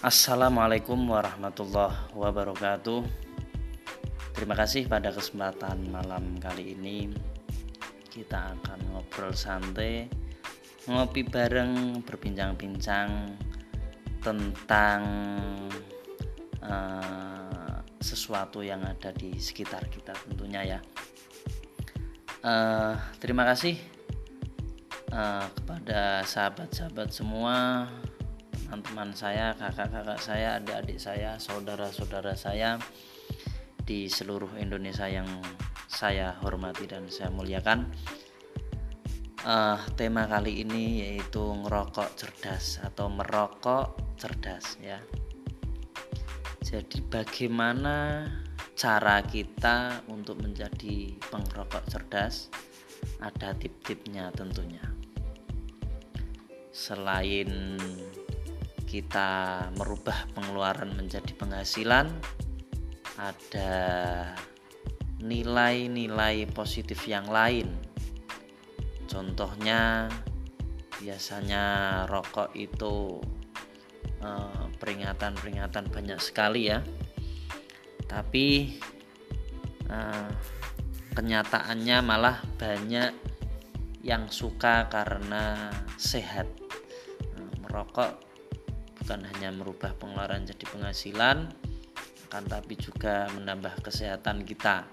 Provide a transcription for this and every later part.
Assalamualaikum warahmatullahi wabarakatuh. Terima kasih pada kesempatan malam kali ini kita akan ngobrol santai, ngopi bareng, berbincang-bincang tentang uh, sesuatu yang ada di sekitar kita tentunya ya. Uh, terima kasih uh, kepada sahabat-sahabat semua teman-teman saya, kakak-kakak saya, adik-adik saya, saudara-saudara saya di seluruh Indonesia yang saya hormati dan saya muliakan. Uh, tema kali ini yaitu ngerokok cerdas atau merokok cerdas ya. Jadi bagaimana cara kita untuk menjadi pengerokok cerdas? Ada tip-tipnya tentunya. Selain kita merubah pengeluaran menjadi penghasilan ada nilai-nilai positif yang lain. Contohnya biasanya rokok itu eh, peringatan-peringatan uh, banyak sekali ya. Tapi uh, kenyataannya malah banyak yang suka karena sehat. Uh, merokok bukan hanya merubah pengeluaran jadi penghasilan akan tapi juga menambah kesehatan kita.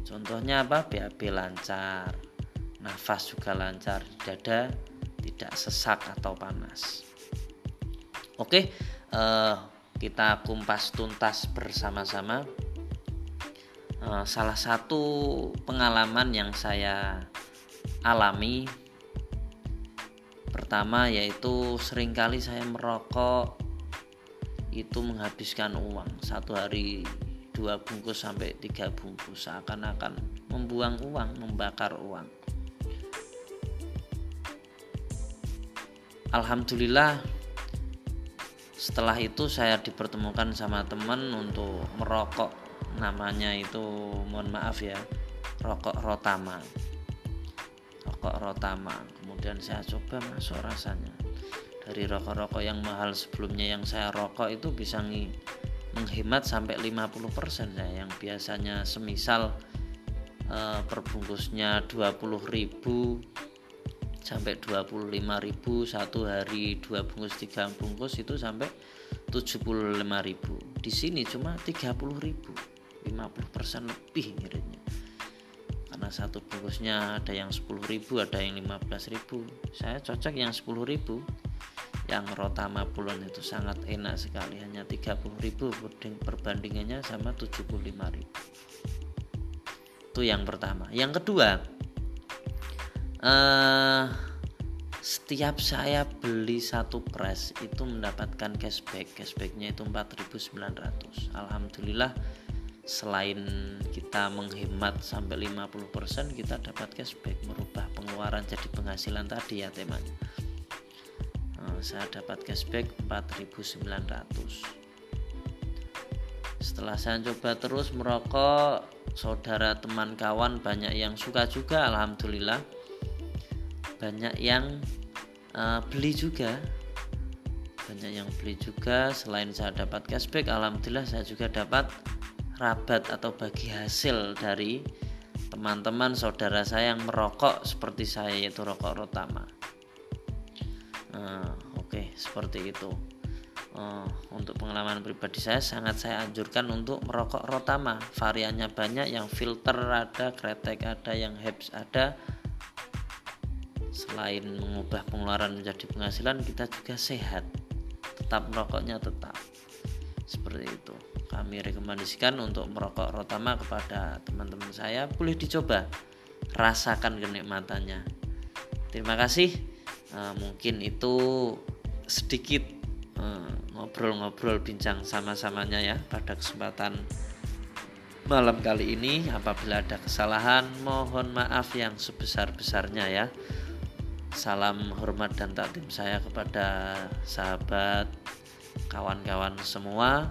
Contohnya apa? BAB lancar nafas juga lancar dada tidak sesak atau panas. Oke eh, kita kumpas tuntas bersama-sama. Eh, salah satu pengalaman yang saya alami Pertama yaitu sering kali saya merokok itu menghabiskan uang. Satu hari dua bungkus sampai tiga bungkus seakan-akan membuang uang, membakar uang. Alhamdulillah setelah itu saya dipertemukan sama teman untuk merokok. Namanya itu mohon maaf ya rokok rotama rokok rotama kemudian saya coba masuk rasanya. Dari rokok-rokok yang mahal sebelumnya yang saya rokok itu bisa menghemat sampai 50% ya. Yang biasanya semisal e, perbungkusnya 20.000 sampai 25.000 satu hari dua bungkus tiga bungkus itu sampai 75.000 di sini cuma 30.000 50% lebih ngiritnya karena satu bungkusnya ada yang 10.000 ada yang 15.000 saya cocok yang 10.000 yang rotama pulon itu sangat enak sekali hanya 30.000 perbandingannya sama 75.000 itu yang pertama. Yang kedua eh, setiap saya beli satu press itu mendapatkan cashback. Cashbacknya itu 4.900 Alhamdulillah selain kita menghemat sampai 50% kita dapat cashback merubah pengeluaran jadi penghasilan tadi ya temanya nah, saya dapat cashback 4900 setelah saya coba terus merokok saudara teman kawan banyak yang suka juga Alhamdulillah. Banyak yang uh, beli juga. Banyak yang beli juga selain saya dapat cashback Alhamdulillah saya juga dapat rabat atau bagi hasil dari teman-teman saudara saya yang merokok seperti saya yaitu rokok rotama. Uh, oke okay, seperti itu. Uh, untuk pengalaman pribadi saya sangat saya anjurkan untuk merokok rotama. Variannya banyak yang filter ada kretek ada yang herbs ada. Selain mengubah pengeluaran menjadi penghasilan kita juga sehat. Tetap merokoknya tetap. Seperti itu kami rekomendasikan untuk merokok rotama kepada teman-teman saya boleh dicoba. Rasakan kenikmatannya. Terima kasih. Uh, mungkin itu sedikit eh, ngobrol-ngobrol bincang sama-samanya ya pada kesempatan malam kali ini. Apabila ada kesalahan mohon maaf yang sebesar-besarnya ya. Salam hormat dan takdim saya kepada sahabat kawan-kawan semua